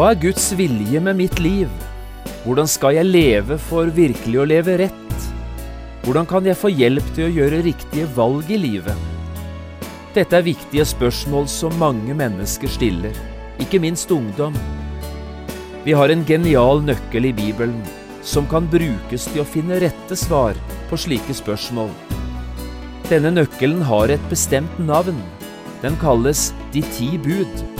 Hva er Guds vilje med mitt liv? Hvordan skal jeg leve for virkelig å leve rett? Hvordan kan jeg få hjelp til å gjøre riktige valg i livet? Dette er viktige spørsmål som mange mennesker stiller, ikke minst ungdom. Vi har en genial nøkkel i Bibelen som kan brukes til å finne rette svar på slike spørsmål. Denne nøkkelen har et bestemt navn. Den kalles De ti bud.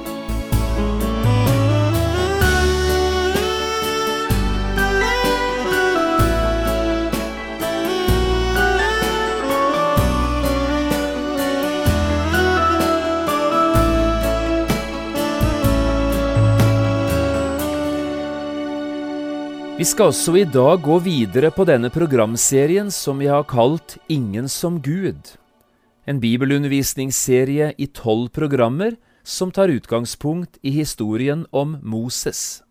Vi skal også i dag gå videre på denne programserien som vi har kalt Ingen som Gud. En bibelundervisningsserie i tolv programmer som tar utgangspunkt i historien om Moses.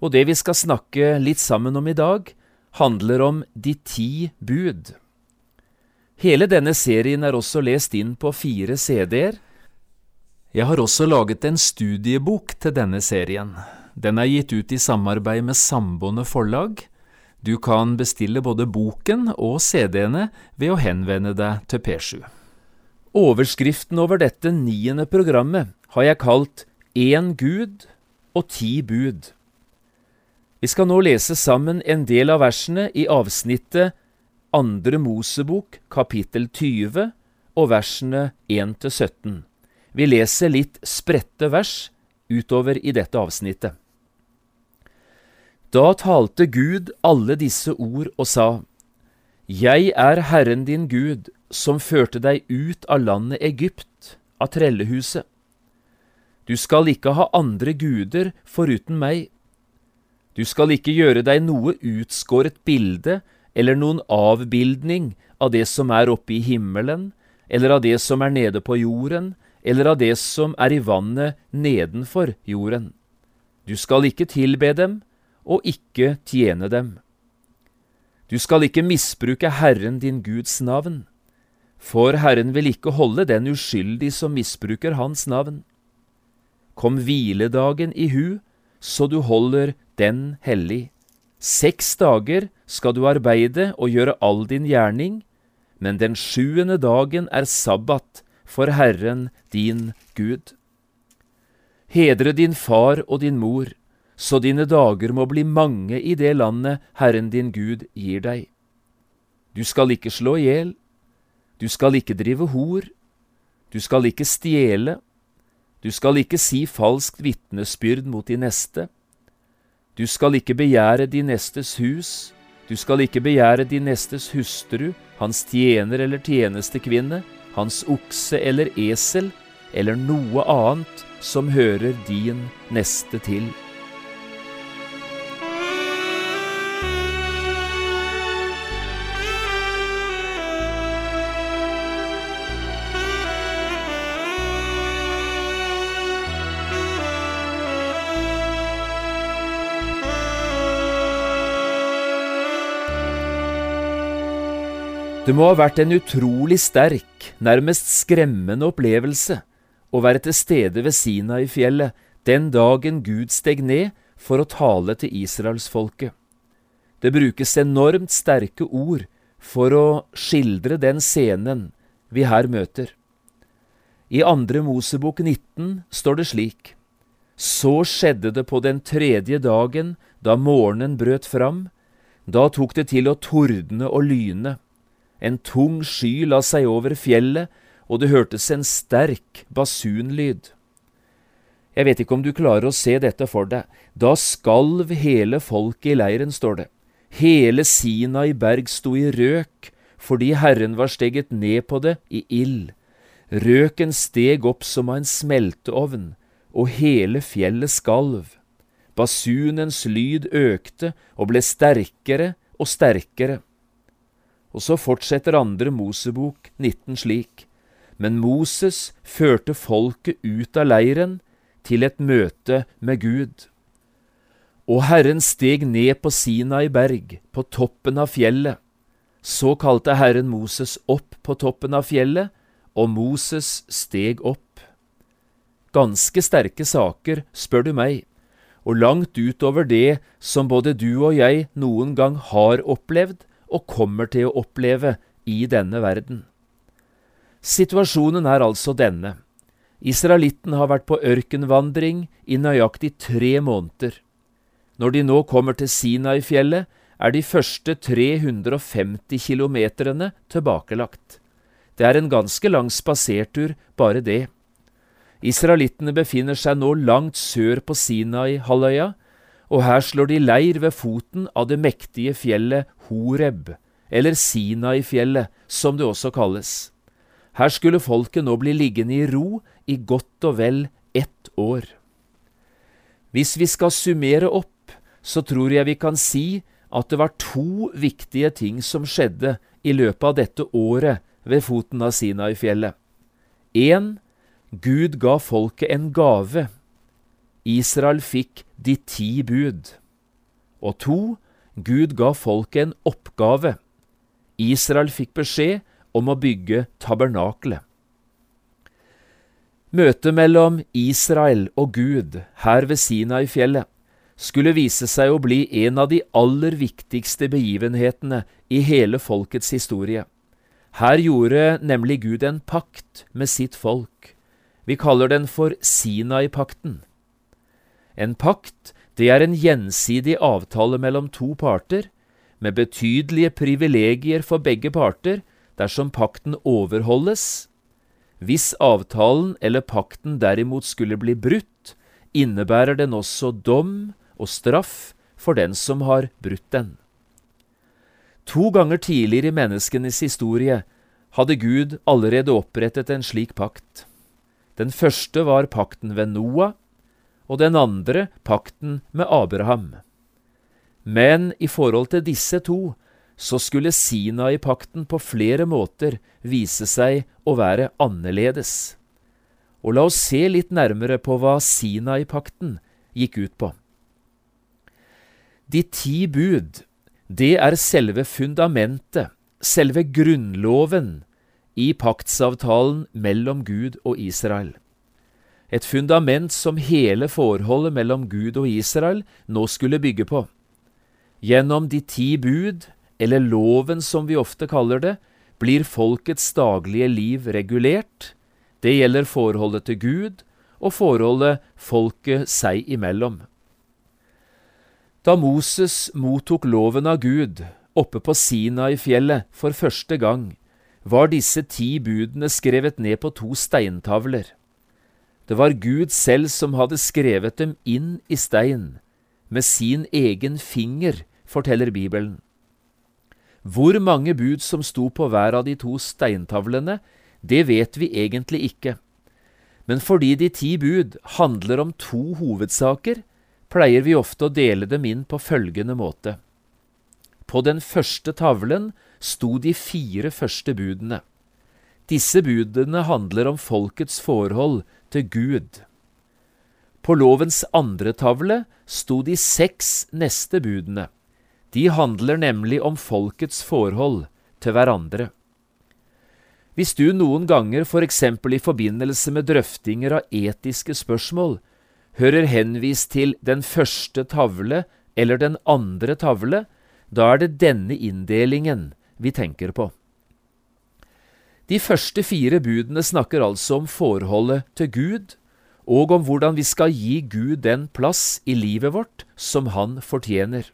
Og det vi skal snakke litt sammen om i dag, handler om de ti bud. Hele denne serien er også lest inn på fire CD-er. Jeg har også laget en studiebok til denne serien. Den er gitt ut i samarbeid med Samboende forlag. Du kan bestille både boken og CD-ene ved å henvende deg til P7. Overskriften over dette niende programmet har jeg kalt Én Gud og ti bud. Vi skal nå lese sammen en del av versene i avsnittet Andre Mosebok kapittel 20 og versene 1 til 17. Vi leser litt spredte vers utover i dette avsnittet. Da talte Gud alle disse ord og sa, Jeg er Herren din Gud, som førte deg ut av landet Egypt, av trellehuset. Du skal ikke ha andre guder foruten meg. Du skal ikke gjøre deg noe utskåret bilde eller noen avbildning av det som er oppe i himmelen, eller av det som er nede på jorden, eller av det som er i vannet nedenfor jorden. Du skal ikke tilbe dem, og ikke tjene dem. Du skal ikke misbruke Herren din Guds navn, for Herren vil ikke holde den uskyldig som misbruker Hans navn. Kom hviledagen i hu, så du holder den hellig. Seks dager skal du arbeide og gjøre all din gjerning, men den sjuende dagen er sabbat for Herren din Gud. Hedre din far og din mor, så dine dager må bli mange i det landet Herren din Gud gir deg. Du skal ikke slå i hjel, du skal ikke drive hor, du skal ikke stjele, du skal ikke si falskt vitnesbyrd mot de neste, du skal ikke begjære de nestes hus, du skal ikke begjære de nestes hustru, hans tjener eller tjenestekvinne, hans okse eller esel, eller noe annet som hører din neste til. Det må ha vært en utrolig sterk, nærmest skremmende opplevelse å være til stede ved Sina i fjellet den dagen Gud steg ned for å tale til israelsfolket. Det brukes enormt sterke ord for å skildre den scenen vi her møter. I andre Mosebok 19 står det slik. Så skjedde det på den tredje dagen, da morgenen brøt fram. Da tok det til å tordne og lyne. En tung sky la seg over fjellet, og det hørtes en sterk basunlyd. Jeg vet ikke om du klarer å se dette for deg. Da skalv hele folket i leiren, står det. Hele Sinai berg sto i røk, fordi Herren var steget ned på det i ild. Røken steg opp som av en smelteovn, og hele fjellet skalv. Basunens lyd økte og ble sterkere og sterkere. Og så fortsetter andre Mosebok 19 slik. Men Moses førte folket ut av leiren til et møte med Gud. Og Herren steg ned på Sinai berg, på toppen av fjellet. Så kalte Herren Moses opp på toppen av fjellet, og Moses steg opp. Ganske sterke saker, spør du meg, og langt utover det som både du og jeg noen gang har opplevd og kommer til å oppleve i denne verden. Situasjonen er altså denne. Israelitten har vært på ørkenvandring i nøyaktig tre måneder. Når de nå kommer til Sinai-fjellet, er de første 350 kilometerne tilbakelagt. Det er en ganske lang spasertur, bare det. Israelittene befinner seg nå langt sør på Sinai-halvøya, og her slår de leir ved foten av det mektige fjellet Horeb, eller Sinai-fjellet, som det også kalles. Her skulle folket nå bli liggende i ro i godt og vel ett år. Hvis vi skal summere opp, så tror jeg vi kan si at det var to viktige ting som skjedde i løpet av dette året ved foten av Sinai-fjellet. Én, Gud ga folket en gave. Israel fikk de ti bud. Og to, Gud ga folket en oppgave. Israel fikk beskjed om å bygge tabernaklet. Møtet mellom Israel og Gud her ved Sinai-fjellet skulle vise seg å bli en av de aller viktigste begivenhetene i hele folkets historie. Her gjorde nemlig Gud en pakt med sitt folk. Vi kaller den for Sinai-pakten. En pakt, det er en gjensidig avtale mellom to parter, med betydelige privilegier for begge parter dersom pakten overholdes. Hvis avtalen eller pakten derimot skulle bli brutt, innebærer den også dom og straff for den som har brutt den. To ganger tidligere i menneskenes historie hadde Gud allerede opprettet en slik pakt. Den første var pakten ved Noah, og den andre pakten med Abraham. Men i forhold til disse to så skulle Sinai-pakten på flere måter vise seg å være annerledes. Og la oss se litt nærmere på hva Sinai-pakten gikk ut på. De ti bud, det er selve fundamentet, selve grunnloven i paktsavtalen mellom Gud og Israel. Et fundament som hele forholdet mellom Gud og Israel nå skulle bygge på. Gjennom de ti bud, eller loven som vi ofte kaller det, blir folkets daglige liv regulert. Det gjelder forholdet til Gud og forholdet folket seg imellom. Da Moses mottok loven av Gud oppe på Sinai-fjellet for første gang, var disse ti budene skrevet ned på to steintavler. Det var Gud selv som hadde skrevet dem inn i stein, med sin egen finger, forteller Bibelen. Hvor mange bud som sto på hver av de to steintavlene, det vet vi egentlig ikke. Men fordi de ti bud handler om to hovedsaker, pleier vi ofte å dele dem inn på følgende måte. På den første tavlen sto de fire første budene. Disse budene handler om folkets forhold til Gud. På lovens andre tavle sto de seks neste budene. De handler nemlig om folkets forhold til hverandre. Hvis du noen ganger, for eksempel i forbindelse med drøftinger av etiske spørsmål, hører henvist til den første tavle eller den andre tavle, da er det denne inndelingen vi tenker på. De første fire budene snakker altså om forholdet til Gud, og om hvordan vi skal gi Gud den plass i livet vårt som han fortjener.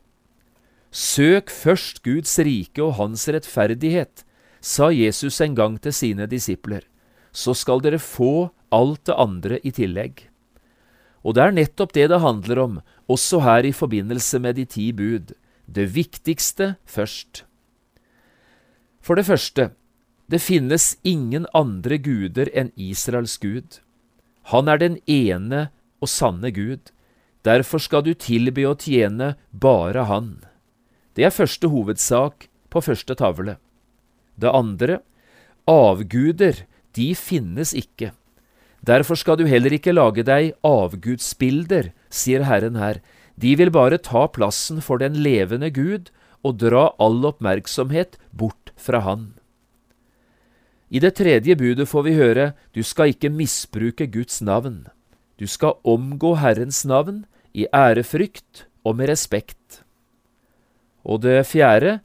Søk først Guds rike og hans rettferdighet, sa Jesus en gang til sine disipler, så skal dere få alt det andre i tillegg. Og det er nettopp det det handler om, også her i forbindelse med de ti bud. Det viktigste først. For det første, det finnes ingen andre guder enn Israels Gud. Han er den ene og sanne Gud. Derfor skal du tilbe og tjene bare Han. Det er første hovedsak på første tavle. Det andre, avguder, de finnes ikke. Derfor skal du heller ikke lage deg avgudsbilder, sier Herren her. De vil bare ta plassen for den levende Gud og dra all oppmerksomhet bort fra Han. I det tredje budet får vi høre du skal ikke misbruke Guds navn. Du skal omgå Herrens navn i ærefrykt og med respekt. Og det fjerde,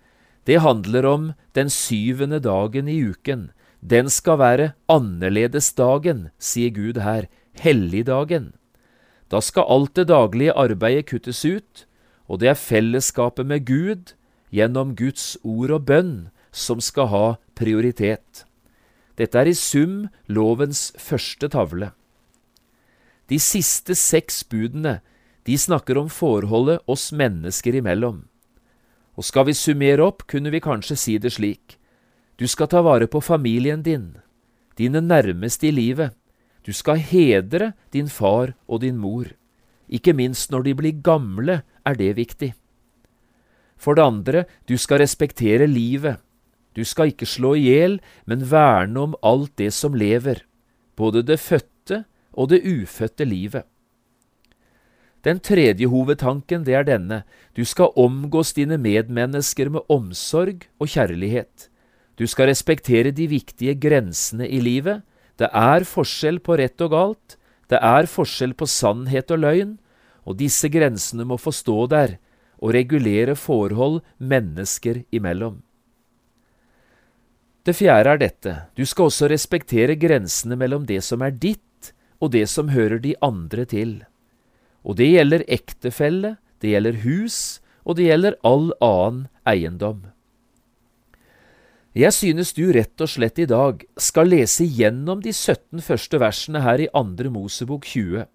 det handler om den syvende dagen i uken. Den skal være annerledesdagen, sier Gud her, helligdagen. Da skal alt det daglige arbeidet kuttes ut, og det er fellesskapet med Gud, gjennom Guds ord og bønn, som skal ha prioritet. Dette er i sum lovens første tavle. De siste seks budene de snakker om forholdet oss mennesker imellom. Og skal vi summere opp, kunne vi kanskje si det slik. Du skal ta vare på familien din, dine nærmeste i livet. Du skal hedre din far og din mor. Ikke minst når de blir gamle, er det viktig. For det andre, du skal respektere livet. Du skal ikke slå i hjel, men verne om alt det som lever, både det fødte og det ufødte livet. Den tredje hovedtanken det er denne, du skal omgås dine medmennesker med omsorg og kjærlighet. Du skal respektere de viktige grensene i livet. Det er forskjell på rett og galt, det er forskjell på sannhet og løgn, og disse grensene må få stå der og regulere forhold mennesker imellom. Det fjerde er dette, du skal også respektere grensene mellom det som er ditt og det som hører de andre til. Og det gjelder ektefelle, det gjelder hus, og det gjelder all annen eiendom. Jeg synes du rett og slett i dag skal lese gjennom de 17 første versene her i Andre Mosebok 20,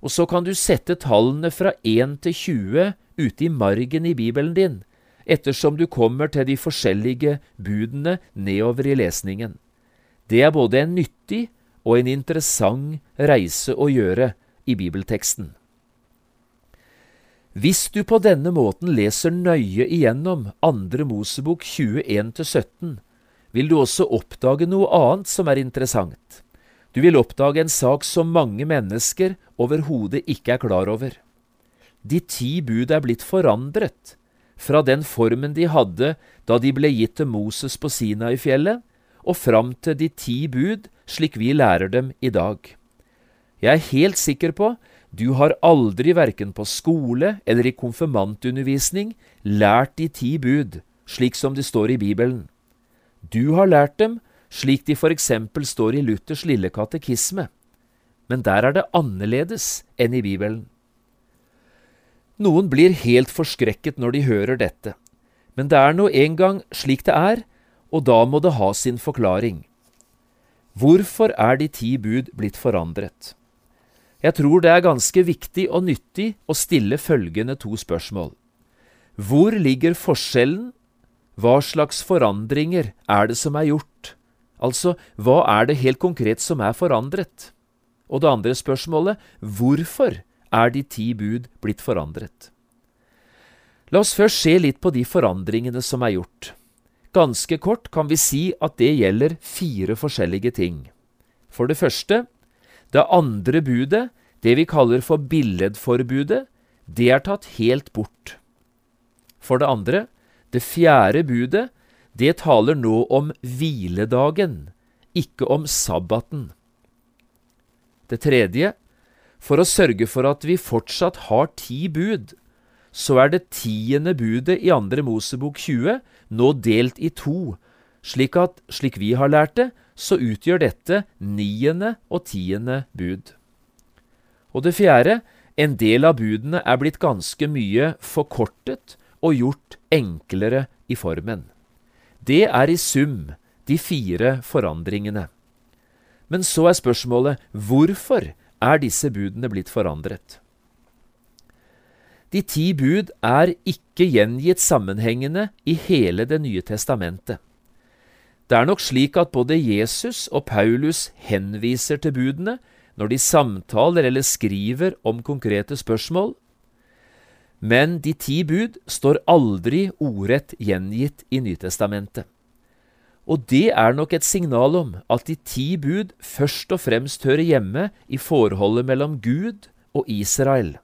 og så kan du sette tallene fra 1 til 20 ute i margen i Bibelen din, ettersom du kommer til de forskjellige budene nedover i lesningen. Det er både en nyttig og en interessant reise å gjøre i bibelteksten. Hvis du på denne måten leser nøye igjennom Andre Mosebok 21-17, vil du også oppdage noe annet som er interessant. Du vil oppdage en sak som mange mennesker overhodet ikke er klar over. De ti bud er blitt forandret fra den formen de hadde da de ble gitt til Moses på Sinai-fjellet, og fram til de ti bud slik vi lærer dem i dag. Jeg er helt sikker på du har aldri verken på skole eller i konfirmantundervisning lært de ti bud, slik som de står i Bibelen. Du har lært dem slik de for eksempel står i Luthers lille katekisme, men der er det annerledes enn i Bibelen. Noen blir helt forskrekket når de hører dette, men det er nå engang slik det er, og da må det ha sin forklaring. Hvorfor er de ti bud blitt forandret? Jeg tror det er ganske viktig og nyttig å stille følgende to spørsmål. Hvor ligger forskjellen? Hva slags forandringer er det som er gjort? Altså, hva er det helt konkret som er forandret? Og det andre spørsmålet, hvorfor er de ti bud blitt forandret? La oss først se litt på de forandringene som er gjort. Ganske kort kan vi si at det gjelder fire forskjellige ting. For det første, det andre budet, det vi kaller for billedforbudet, det er tatt helt bort. For det andre, det fjerde budet, det taler nå om hviledagen, ikke om sabbaten. Det tredje, for å sørge for at vi fortsatt har ti bud, så er det tiende budet i andre Mosebok 20 nå delt i to, slik at, slik vi har lært det, så utgjør dette niende og tiende bud. Og det fjerde, en del av budene er blitt ganske mye forkortet og gjort enklere i formen. Det er i sum de fire forandringene. Men så er spørsmålet hvorfor er disse budene blitt forandret? De ti bud er ikke gjengitt sammenhengende i hele Det nye testamentet. Det er nok slik at både Jesus og Paulus henviser til budene når de samtaler eller skriver om konkrete spørsmål, men de ti bud står aldri ordrett gjengitt i Nytestamentet. Og det er nok et signal om at de ti bud først og fremst hører hjemme i forholdet mellom Gud og Israel.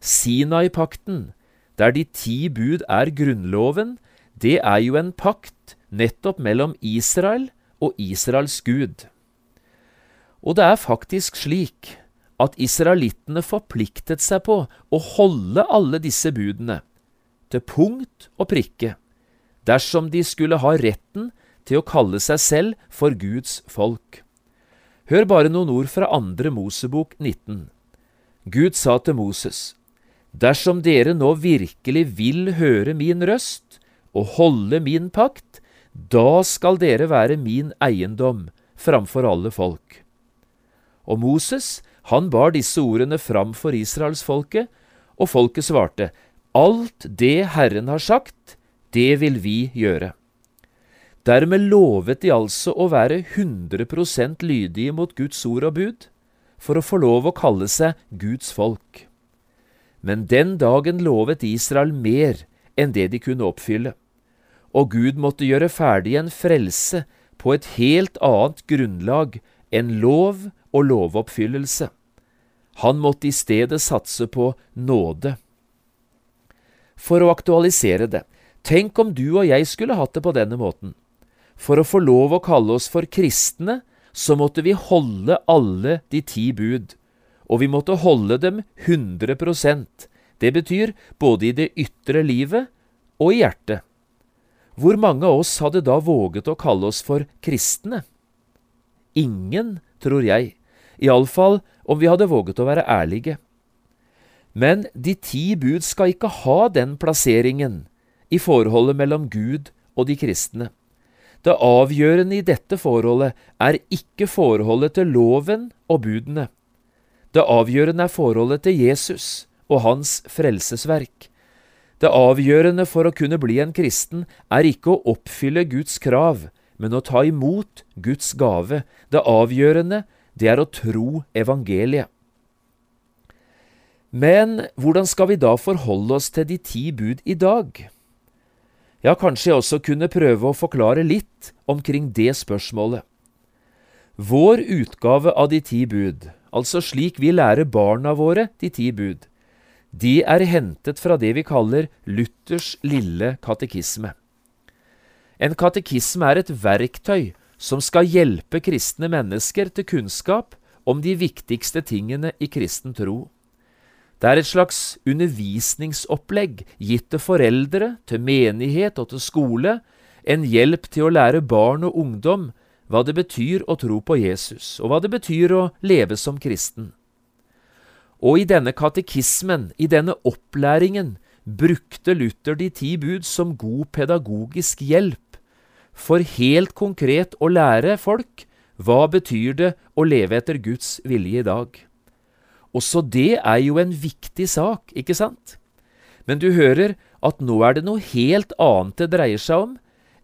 Sinai-pakten, der de ti bud er grunnloven, det er jo en pakt nettopp mellom Israel og Israels Gud. Og det er faktisk slik at israelittene forpliktet seg på å holde alle disse budene, til punkt og prikke, dersom de skulle ha retten til å kalle seg selv for Guds folk. Hør bare noen ord fra andre Mosebok 19. Gud sa til Moses, Dersom dere nå virkelig vil høre min røst og holde min pakt, da skal dere være min eiendom framfor alle folk. Og Moses han bar disse ordene fram for israelsfolket, og folket svarte, Alt det Herren har sagt, det vil vi gjøre. Dermed lovet de altså å være 100% lydige mot Guds ord og bud, for å få lov å kalle seg Guds folk. Men den dagen lovet Israel mer enn det de kunne oppfylle, og Gud måtte gjøre ferdig en frelse på et helt annet grunnlag enn lov og lovoppfyllelse. Han måtte i stedet satse på nåde. For å aktualisere det, tenk om du og jeg skulle hatt det på denne måten. For å få lov å kalle oss for kristne, så måtte vi holde alle de ti bud, og vi måtte holde dem 100% Det betyr både i det ytre livet og i hjertet. Hvor mange av oss hadde da våget å kalle oss for kristne? Ingen, tror jeg, iallfall om vi hadde våget å være ærlige. Men de ti bud skal ikke ha den plasseringen i forholdet mellom Gud og de kristne. Det avgjørende i dette forholdet er ikke forholdet til loven og budene. Det avgjørende er forholdet til Jesus og hans frelsesverk. Det avgjørende for å kunne bli en kristen er ikke å oppfylle Guds krav, men å ta imot Guds gave. Det avgjørende det er å tro evangeliet. Men hvordan skal vi da forholde oss til de ti bud i dag? Ja, kanskje jeg også kunne prøve å forklare litt omkring det spørsmålet. Vår utgave av de ti bud, altså slik vi lærer barna våre de ti bud, de er hentet fra det vi kaller Luthers lille katekisme. En katekisme er et verktøy som skal hjelpe kristne mennesker til kunnskap om de viktigste tingene i kristen tro. Det er et slags undervisningsopplegg gitt til foreldre, til menighet og til skole, en hjelp til å lære barn og ungdom hva det betyr å tro på Jesus, og hva det betyr å leve som kristen. Og i denne katekismen, i denne opplæringen, brukte Luther de ti bud som god pedagogisk hjelp for helt konkret å lære folk hva betyr det å leve etter Guds vilje i dag. Også det er jo en viktig sak, ikke sant? Men du hører at nå er det noe helt annet det dreier seg om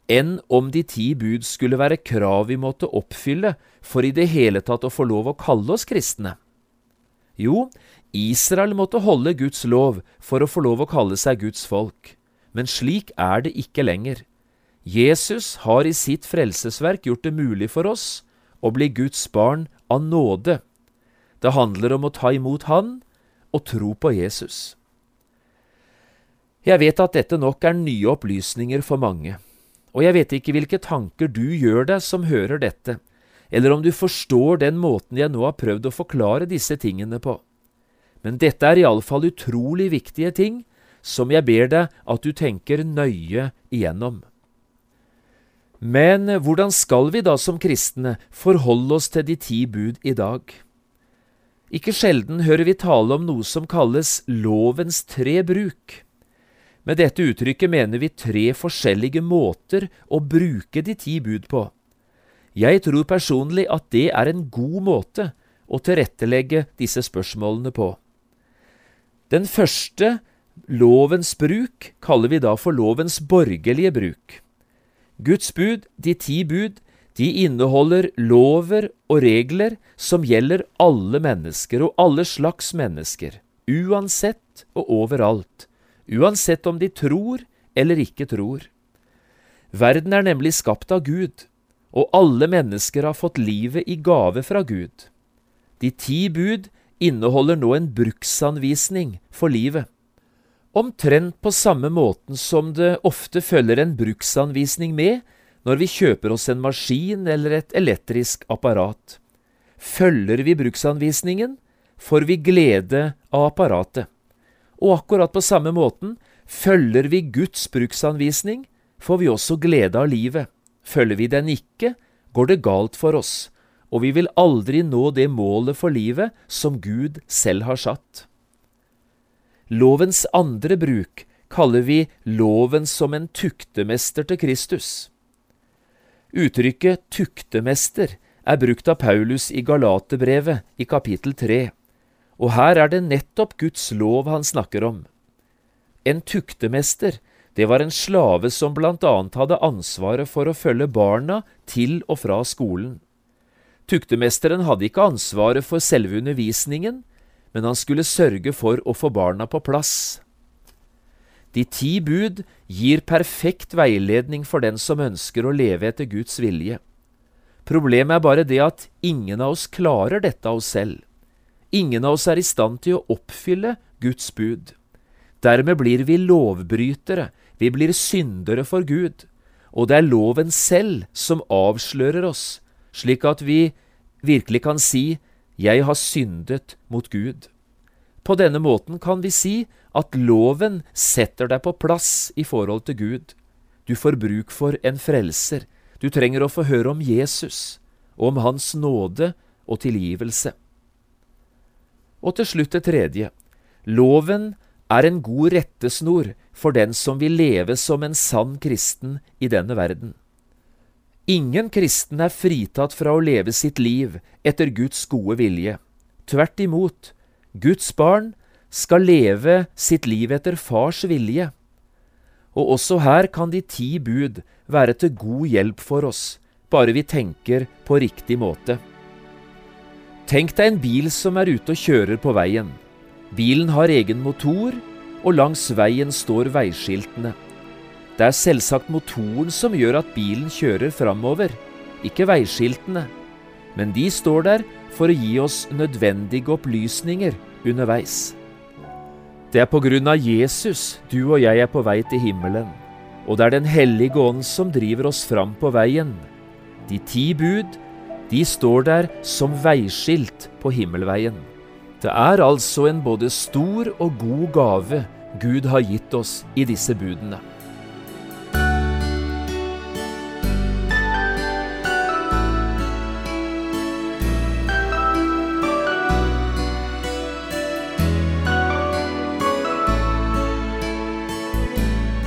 enn om de ti bud skulle være krav vi måtte oppfylle for i det hele tatt å få lov å kalle oss kristne. Jo, Israel måtte holde Guds lov for å få lov å kalle seg Guds folk, men slik er det ikke lenger. Jesus har i sitt frelsesverk gjort det mulig for oss å bli Guds barn av nåde. Det handler om å ta imot Han og tro på Jesus. Jeg vet at dette nok er nye opplysninger for mange, og jeg vet ikke hvilke tanker du gjør deg som hører dette, eller om du forstår den måten jeg nå har prøvd å forklare disse tingene på. Men dette er iallfall utrolig viktige ting som jeg ber deg at du tenker nøye igjennom. Men hvordan skal vi da som kristne forholde oss til de ti bud i dag? Ikke sjelden hører vi tale om noe som kalles lovens tre bruk. Med dette uttrykket mener vi tre forskjellige måter å bruke de ti bud på. Jeg tror personlig at det er en god måte å tilrettelegge disse spørsmålene på. Den første, lovens bruk, kaller vi da for lovens borgerlige bruk. Guds bud, de ti bud, De inneholder lover og regler som gjelder alle mennesker og alle slags mennesker, uansett og overalt, uansett om de tror eller ikke tror. Verden er nemlig skapt av Gud, og alle mennesker har fått livet i gave fra Gud. De ti bud inneholder nå en bruksanvisning for livet. Omtrent på samme måten som det ofte følger en bruksanvisning med når vi kjøper oss en maskin eller et elektrisk apparat. Følger vi bruksanvisningen, får vi glede av apparatet. Og akkurat på samme måten følger vi Guds bruksanvisning, får vi også glede av livet. Følger vi den ikke, går det galt for oss, og vi vil aldri nå det målet for livet som Gud selv har satt. Lovens andre bruk kaller vi loven som en tuktemester til Kristus. Uttrykket tuktemester er brukt av Paulus i Galaterbrevet i kapittel 3, og her er det nettopp Guds lov han snakker om. En tuktemester det var en slave som blant annet hadde ansvaret for å følge barna til og fra skolen. Tuktemesteren hadde ikke ansvaret for selve undervisningen, men han skulle sørge for å få barna på plass. De ti bud gir perfekt veiledning for den som ønsker å leve etter Guds vilje. Problemet er bare det at ingen av oss klarer dette av oss selv. Ingen av oss er i stand til å oppfylle Guds bud. Dermed blir vi lovbrytere, vi blir syndere for Gud, og det er loven selv som avslører oss, slik at vi virkelig kan si Jeg har syndet mot Gud. På denne måten kan vi si at loven setter deg på plass i forhold til Gud. Du får bruk for en frelser. Du trenger å få høre om Jesus, og om Hans nåde og tilgivelse. Og til slutt det tredje. Loven er en god rettesnor for den som vil leve som en sann kristen i denne verden. Ingen kristen er fritatt fra å leve sitt liv etter Guds gode vilje. Tvert imot, Guds barn skal leve sitt liv etter fars vilje. Og også her kan de ti bud være til god hjelp for oss, bare vi tenker på riktig måte. Tenk deg en bil som er ute og kjører på veien. Bilen har egen motor, og langs veien står veiskiltene. Det er selvsagt motoren som gjør at bilen kjører framover, ikke veiskiltene. Men de står der for å gi oss nødvendige opplysninger underveis. Det er på grunn av Jesus du og jeg er på vei til himmelen, og det er Den hellige ånd som driver oss fram på veien. De ti bud, de står der som veiskilt på himmelveien. Det er altså en både stor og god gave Gud har gitt oss i disse budene.